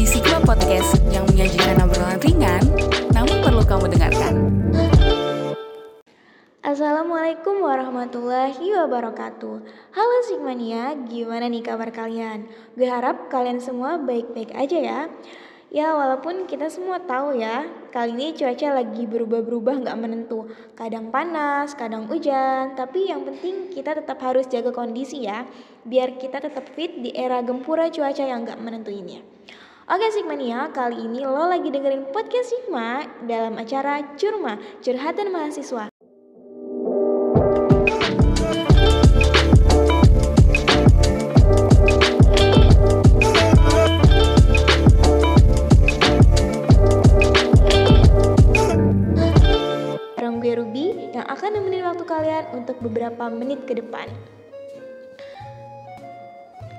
di Sigma Podcast yang menyajikan obrolan ringan, namun perlu kamu dengarkan. Assalamualaikum warahmatullahi wabarakatuh Halo Sigmania, gimana nih kabar kalian? Gue harap kalian semua baik-baik aja ya Ya walaupun kita semua tahu ya Kali ini cuaca lagi berubah-berubah gak menentu Kadang panas, kadang hujan Tapi yang penting kita tetap harus jaga kondisi ya Biar kita tetap fit di era gempura cuaca yang gak menentu ini ya Oke Sigmania, kali ini lo lagi dengerin podcast Sigma dalam acara Curma, Curhatan Mahasiswa. Ruby yang akan nemenin waktu kalian untuk beberapa menit ke depan.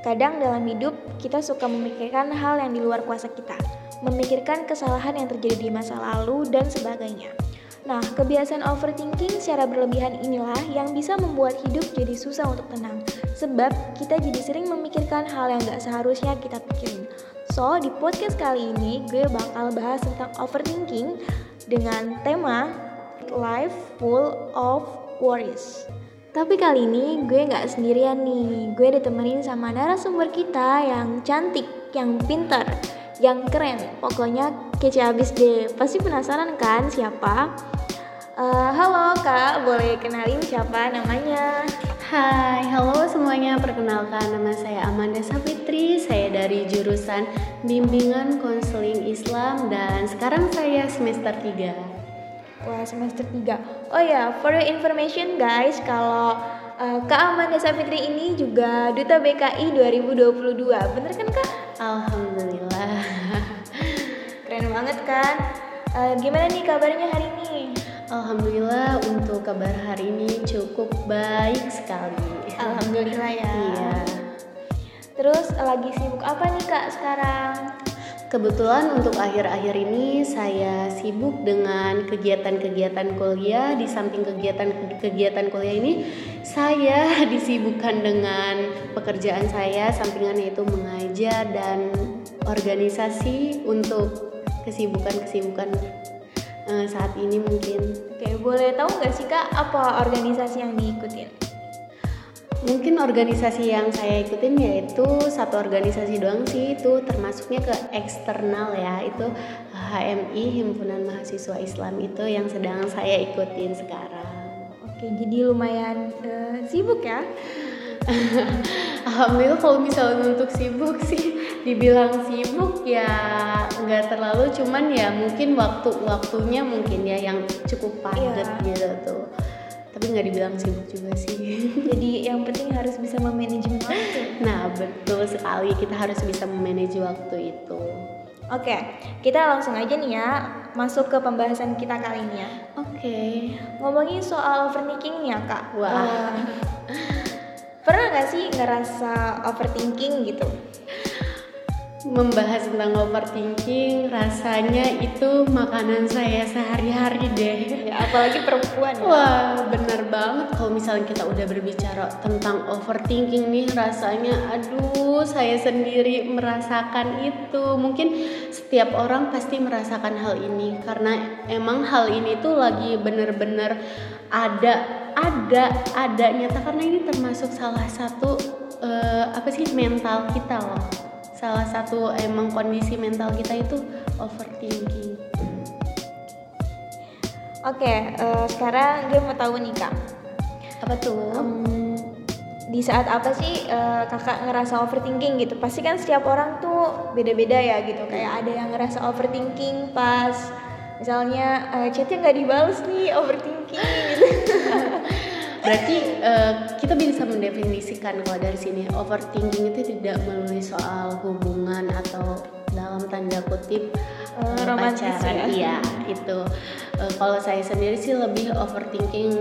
Kadang dalam hidup kita suka memikirkan hal yang di luar kuasa kita, memikirkan kesalahan yang terjadi di masa lalu dan sebagainya. Nah, kebiasaan overthinking secara berlebihan inilah yang bisa membuat hidup jadi susah untuk tenang. Sebab kita jadi sering memikirkan hal yang gak seharusnya kita pikirin. So, di podcast kali ini gue bakal bahas tentang overthinking dengan tema life full of worries. Tapi kali ini gue gak sendirian nih, gue ditemenin sama narasumber kita yang cantik, yang pintar, yang keren, pokoknya kece abis deh. Pasti penasaran kan siapa? Uh, halo kak, boleh kenalin siapa namanya? Hai, halo semuanya. Perkenalkan nama saya Amanda Sapitri. Saya dari jurusan Bimbingan Konseling Islam dan sekarang saya semester 3. Wah semester 3 Oh ya for your information guys Kalau uh, Kak Amanda Safitri ini juga Duta BKI 2022 Bener kan Kak? Alhamdulillah Keren banget kan? Uh, gimana nih kabarnya hari ini? Alhamdulillah untuk kabar hari ini cukup baik sekali Alhamdulillah ya Iya Terus lagi sibuk apa nih Kak sekarang? Kebetulan untuk akhir-akhir ini saya sibuk dengan kegiatan-kegiatan kuliah. Di samping kegiatan-kegiatan kuliah ini, saya disibukkan dengan pekerjaan saya, sampingannya itu mengajar dan organisasi untuk kesibukan-kesibukan uh, saat ini mungkin. Oke, boleh tahu nggak sih kak apa organisasi yang diikutin? Mungkin organisasi yang saya ikutin yaitu satu organisasi doang sih itu termasuknya ke eksternal ya itu HMI Himpunan Mahasiswa Islam itu yang sedang saya ikutin sekarang. Oke jadi lumayan uh, sibuk ya? Alhamdulillah kalau misalnya untuk sibuk sih dibilang sibuk ya nggak terlalu cuman ya mungkin waktu waktunya mungkin ya yang cukup padat yeah. gitu tuh tapi nggak dibilang sibuk juga sih. Jadi yang penting harus bisa memanajemen waktu. Nah betul sekali. Kita harus bisa memanage waktu itu. Oke kita langsung aja nih ya masuk ke pembahasan kita kali ini ya. Oke. Ngomongin soal overthinking nih ya kak. Wah. Uh, pernah nggak sih ngerasa overthinking gitu membahas tentang overthinking rasanya itu makanan saya sehari-hari deh. Ya, apalagi perempuan ya. wah bener banget. Kalau misalnya kita udah berbicara tentang overthinking nih rasanya aduh saya sendiri merasakan itu. Mungkin setiap orang pasti merasakan hal ini karena emang hal ini tuh lagi bener-bener ada ada ada nyata. Karena ini termasuk salah satu uh, apa sih mental kita loh salah satu emang kondisi mental kita itu overthinking. Oke, okay, uh, eh, sekarang gue mau tahu nih kak. Apa tuh? Um, di saat apa sih uh, kakak ngerasa overthinking gitu? Pasti kan setiap orang tuh beda-beda ya gitu. Kayak ada yang ngerasa overthinking pas misalnya uh, chatnya nggak dibalas nih overthinking gitu. Berarti uh, kita bisa mendefinisikan kalau dari sini overthinking itu tidak melulu soal hubungan atau dalam tanda kutip uh, pacaran. Ya? Iya, itu. Uh, kalau saya sendiri sih lebih overthinking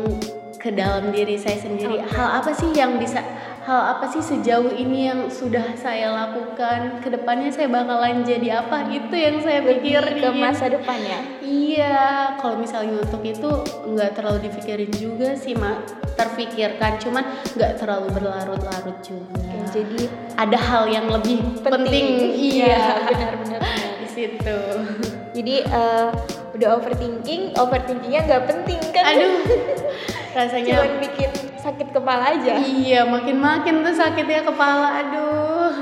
ke dalam diri saya sendiri. Hal apa sih yang bisa hal apa sih sejauh ini yang sudah saya lakukan? Ke depannya saya bakalan jadi apa? Itu yang saya pikirin. ke masa depannya iya. Kalau misalnya untuk itu nggak terlalu dipikirin juga sih mak. Terfikirkan cuman nggak terlalu berlarut-larut juga. Ya, jadi ada hal yang lebih penting, iya. Benar-benar di situ. Jadi eh, udah overthinking overthinkingnya nggak penting kan? Aduh rasanya cuman bikin sakit kepala aja. Iya makin makin tuh sakitnya kepala aduh.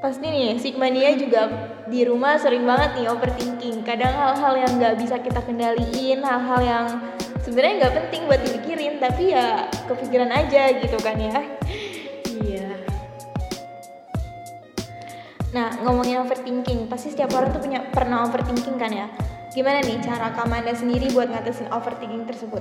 Pasti nih Sigmania juga di rumah sering banget nih overthinking. Kadang hal-hal yang nggak bisa kita kendaliin hal-hal yang sebenarnya nggak penting buat dipikirin tapi ya kepikiran aja gitu kan ya. Iya. Nah ngomongin overthinking pasti setiap orang tuh punya pernah overthinking kan ya gimana nih cara Kamanda sendiri buat ngatasin overthinking tersebut?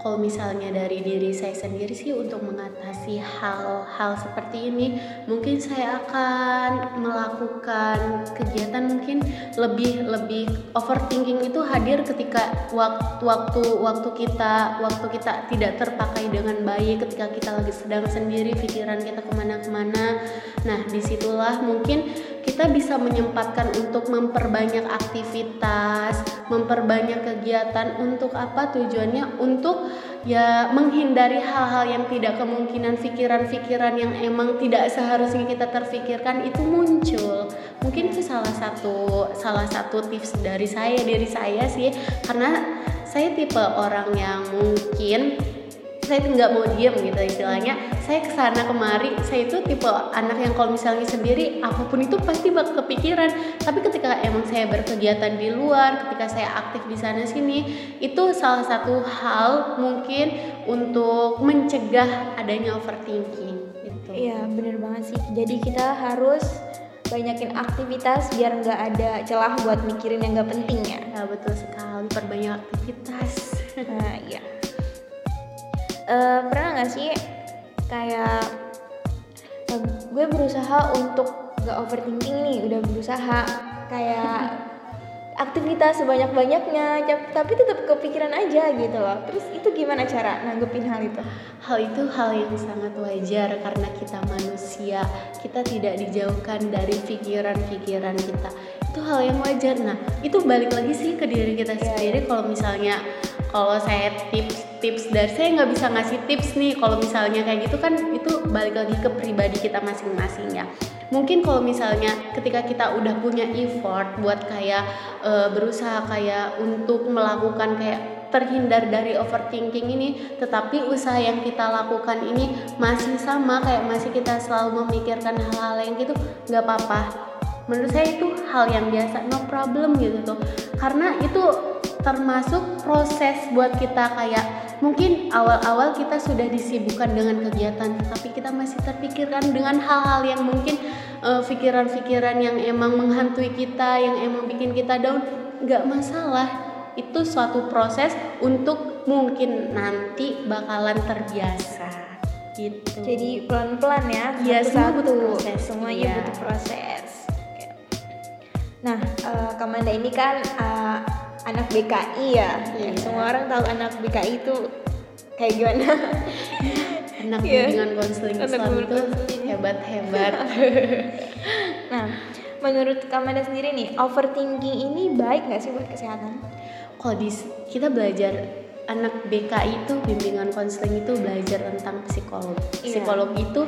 Kalau misalnya dari diri saya sendiri sih untuk mengatasi hal-hal seperti ini mungkin saya akan melakukan kegiatan mungkin lebih lebih overthinking itu hadir ketika waktu waktu waktu kita waktu kita tidak terpakai dengan baik ketika kita lagi sedang sendiri pikiran kita ke mana-kemana. Nah di situlah mungkin kita bisa menyempatkan untuk memperbanyak aktivitas, memperbanyak kegiatan untuk apa tujuannya? Untuk ya menghindari hal-hal yang tidak kemungkinan pikiran-pikiran yang emang tidak seharusnya kita terfikirkan itu muncul. Mungkin itu salah satu salah satu tips dari saya diri saya sih karena saya tipe orang yang mungkin saya nggak mau diem gitu istilahnya. Saya ke sana kemari saya itu tipe anak yang kalau misalnya sendiri apa pun itu pasti bakal kepikiran. Tapi ketika emang saya berkegiatan di luar ketika saya aktif di sana sini itu salah satu hal mungkin untuk mencegah adanya overthinking gitu. Iya bener banget sih. Jadi kita harus banyakin aktivitas biar nggak ada celah buat mikirin yang nggak penting ya. Ya betul sekali. Perbanyak aktivitas. Nah iya Eh, pernah nggak sih kayak eh, gue berusaha untuk gak overthinking nih udah berusaha kayak aktivitas sebanyak-banyaknya tapi tetap kepikiran aja gitu loh terus itu gimana cara nanggepin hal itu Hal itu hal yang sangat wajar karena kita manusia, kita tidak dijauhkan dari pikiran-pikiran kita. Itu hal yang wajar. Nah, itu balik lagi sih ke diri kita sendiri. Kalau misalnya, kalau saya tips-tips dari saya nggak bisa ngasih tips nih. Kalau misalnya kayak gitu kan, itu balik lagi ke pribadi kita masing-masing ya. Mungkin kalau misalnya ketika kita udah punya effort buat kayak eh, berusaha kayak untuk melakukan kayak terhindar dari overthinking ini tetapi usaha yang kita lakukan ini masih sama kayak masih kita selalu memikirkan hal-hal yang gitu nggak apa-apa menurut saya itu hal yang biasa no problem gitu tuh karena itu termasuk proses buat kita kayak mungkin awal-awal kita sudah disibukkan dengan kegiatan tapi kita masih terpikirkan dengan hal-hal yang mungkin eh, pikiran-pikiran yang emang menghantui kita yang emang bikin kita down nggak masalah. Itu suatu proses untuk mungkin nanti bakalan terbiasa. Gitu. Jadi pelan-pelan ya Iya, semua butuh proses, semuanya iya. butuh proses. Nah eh, Kamanda ini kan eh, anak BKI ya Iya. semua orang tahu anak BKI itu kayak gimana anak Iya. bimbingan konseling Islam itu konseling. hebat-hebat Nah, menurut Kamanda sendiri nih, overthinking ini baik nggak sih buat kesehatan? kalau di kita belajar anak BKI itu bimbingan konseling itu belajar tentang psikolog. Iya. Psikolog itu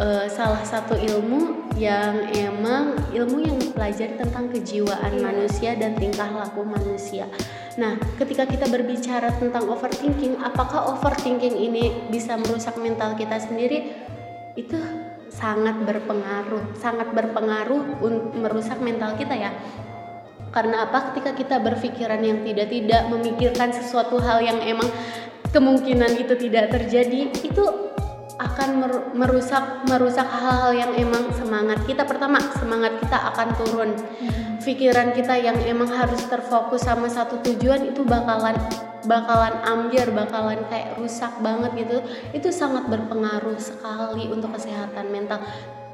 eh, salah satu ilmu yang emang ilmu yang mempelajari tentang kejiwaan Iya. manusia dan tingkah laku manusia. Nah, ketika kita berbicara tentang overthinking, apakah overthinking ini bisa merusak mental kita sendiri? Itu sangat berpengaruh, sangat berpengaruh untuk merusak mental kita ya. Karena apa? Ketika kita berpikiran yang tidak-tidak, memikirkan sesuatu hal yang emang kemungkinan itu tidak terjadi, itu akan mer- merusak merusak hal-hal yang emang semangat kita. Pertama semangat kita akan turun. Pikiran kita yang emang harus terfokus sama satu tujuan itu bakalan bakalan ambiar bakalan kayak rusak banget gitu. Itu sangat berpengaruh sekali untuk kesehatan mental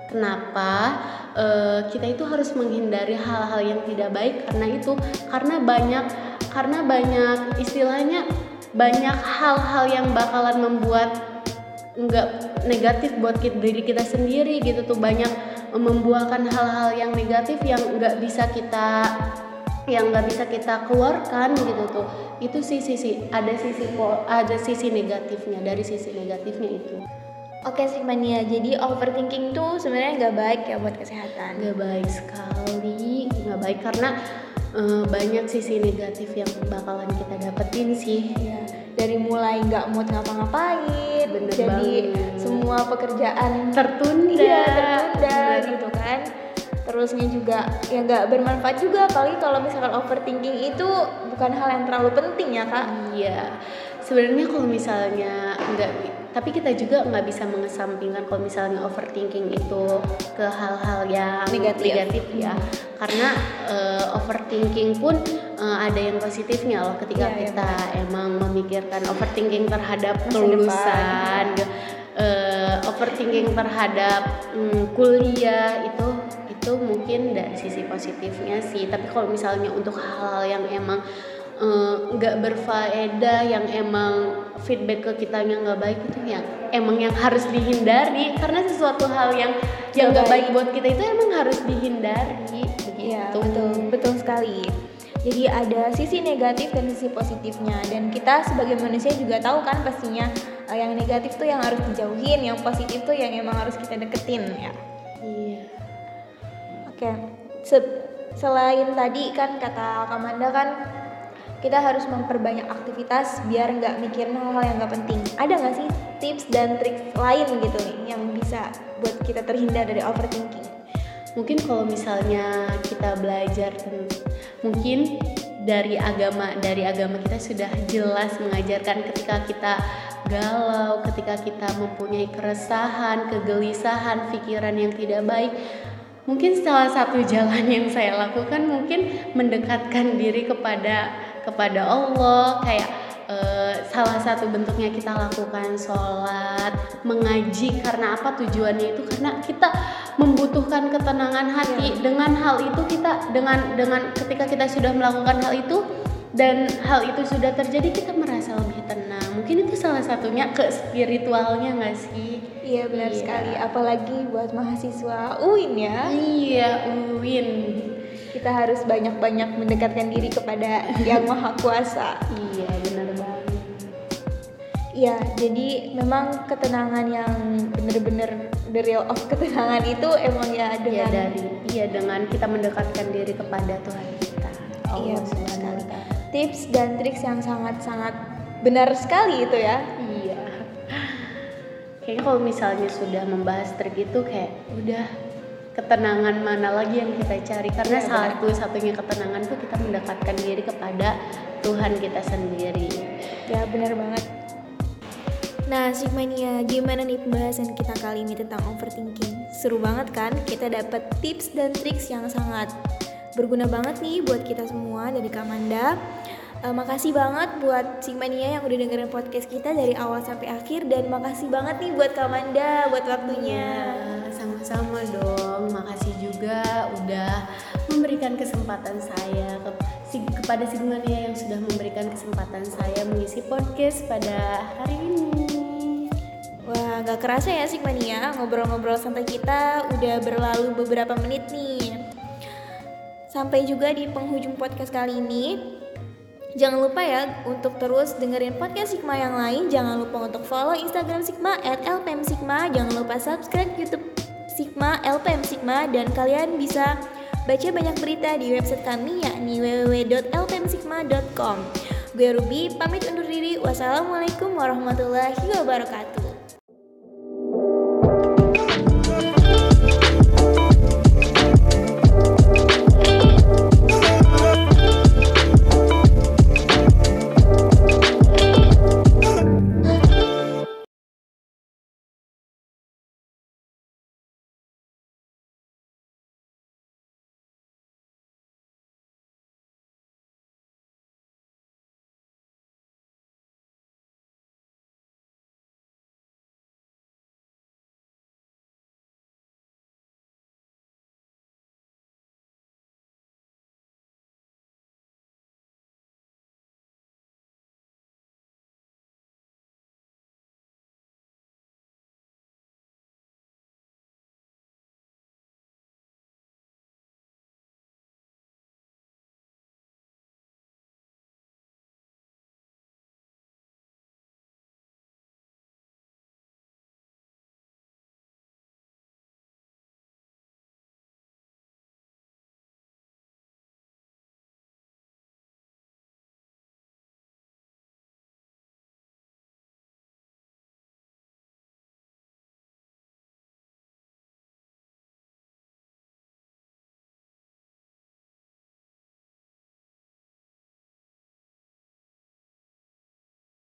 Kenapa Eh, kita itu harus menghindari hal-hal yang tidak baik? Karena itu karena banyak karena banyak istilahnya banyak hal-hal yang bakalan membuat nggak negatif buat kita, diri kita sendiri gitu tuh. Banyak membuahkan hal-hal yang negatif yang nggak bisa kita yang nggak bisa kita keluarkan gitu tuh. Itu sih sisi ada sisi ada sisi negatifnya dari sisi negatifnya itu Oke sih mania, jadi overthinking tuh sebenarnya nggak baik ya buat kesehatan. Nggak baik sekali, nggak baik karena uh, banyak sisi negatif yang bakalan kita dapetin sih. Ya, dari mulai nggak mood ngapa-ngapain, Bener jadi banget. semua pekerjaan Tertunda, iya, tertunda Bener. gitu kan. Terusnya juga ya nggak bermanfaat juga, apalagi kalau misalkan overthinking itu bukan hal yang terlalu penting ya kak. Iya, sebenarnya kalau misalnya nggak, tapi kita juga nggak bisa mengesampingkan kalau misalnya overthinking itu ke hal-hal yang Negatif. ya, karena eh, overthinking pun eh, ada yang positifnya loh ketika Iya, iya, kita emang memikirkan overthinking terhadap Masa kelulusan, eh, overthinking terhadap mm, kuliah itu itu mungkin dari sisi positifnya sih. Tapi kalau misalnya untuk hal-hal yang emang eh, nggak berfaedah yang emang feedback ke kitanya nggak baik itu yang emang yang harus dihindari karena sesuatu hal yang yang nggak baik baik. buat kita itu emang harus dihindari begitu betul betul sekali. Jadi ada sisi negatif dan sisi positifnya dan kita sebagai manusia juga tahu kan pastinya eh, yang negatif tuh yang harus dijauhin, yang positif tuh yang emang harus kita deketin ya. iya Oke, Se- selain tadi kan kata Kamanda kan kita harus memperbanyak aktivitas biar nggak mikirin hal-hal yang nggak penting. Ada nggak sih tips dan trik lain gitu nih yang bisa buat kita terhindar dari overthinking? mungkin kalau misalnya kita belajar mungkin dari agama dari agama kita sudah jelas mengajarkan ketika kita galau ketika kita mempunyai keresahan kegelisahan pikiran yang tidak baik mungkin salah satu jalan yang saya lakukan mungkin mendekatkan diri kepada kepada Allah kayak eh, salah satu bentuknya kita lakukan sholat mengaji karena apa tujuannya itu? Karena kita membutuhkan ketenangan hati. Dengan hal itu kita dengan dengan ketika kita sudah melakukan hal itu dan hal itu sudah terjadi kita merasa lebih tenang. Mungkin itu salah satunya ke spiritualnya nggak sih? Iya benar Iya. sekali, apalagi buat mahasiswa UIN ya. iya Uwin Kita harus banyak-banyak mendekatkan diri kepada Yang Maha Kuasa. iya benar banget Iya, jadi memang ketenangan yang bener-bener the real of ketenangan itu emang ya Iya dengan dari iya dengan kita mendekatkan diri kepada Tuhan kita. Iya, Allah benar sekali. wa Ta'ala. tips dan trik yang sangat-sangat benar sekali itu ya. Iya. Kayaknya kalau misalnya sudah membahas trik itu kayak udah ketenangan mana lagi yang kita cari karena Iya, benar. satu satunya ketenangan tuh kita mendekatkan diri kepada Tuhan kita sendiri. Ya benar banget. Nah, Sigmania, gimana nih pembahasan kita kali ini tentang overthinking? Seru banget kan? Kita dapat tips dan triks yang sangat berguna banget nih buat kita semua dari Kamanda. Eh, makasih banget buat Sigmania yang udah dengerin podcast kita dari awal sampai akhir dan makasih banget nih buat Kamanda buat waktunya. Sama-sama dong. Makasih juga udah memberikan kesempatan saya ke, si- kepada Sigmania yang sudah memberikan kesempatan saya mengisi podcast pada hari ini. Wah, gak kerasa ya Sigmania, ngobrol-ngobrol sampai kita udah berlalu beberapa menit nih. Sampai juga di penghujung podcast kali ini. Jangan lupa ya untuk terus dengerin podcast Sigma yang lain. Jangan lupa untuk follow Instagram Sigma at Sigma. Jangan lupa subscribe YouTube Sigma LPM Sigma dan kalian bisa baca banyak berita di website kami yakni www.lpmsigma.com. Gue Ruby pamit undur diri. Wassalamualaikum warahmatullahi wabarakatuh.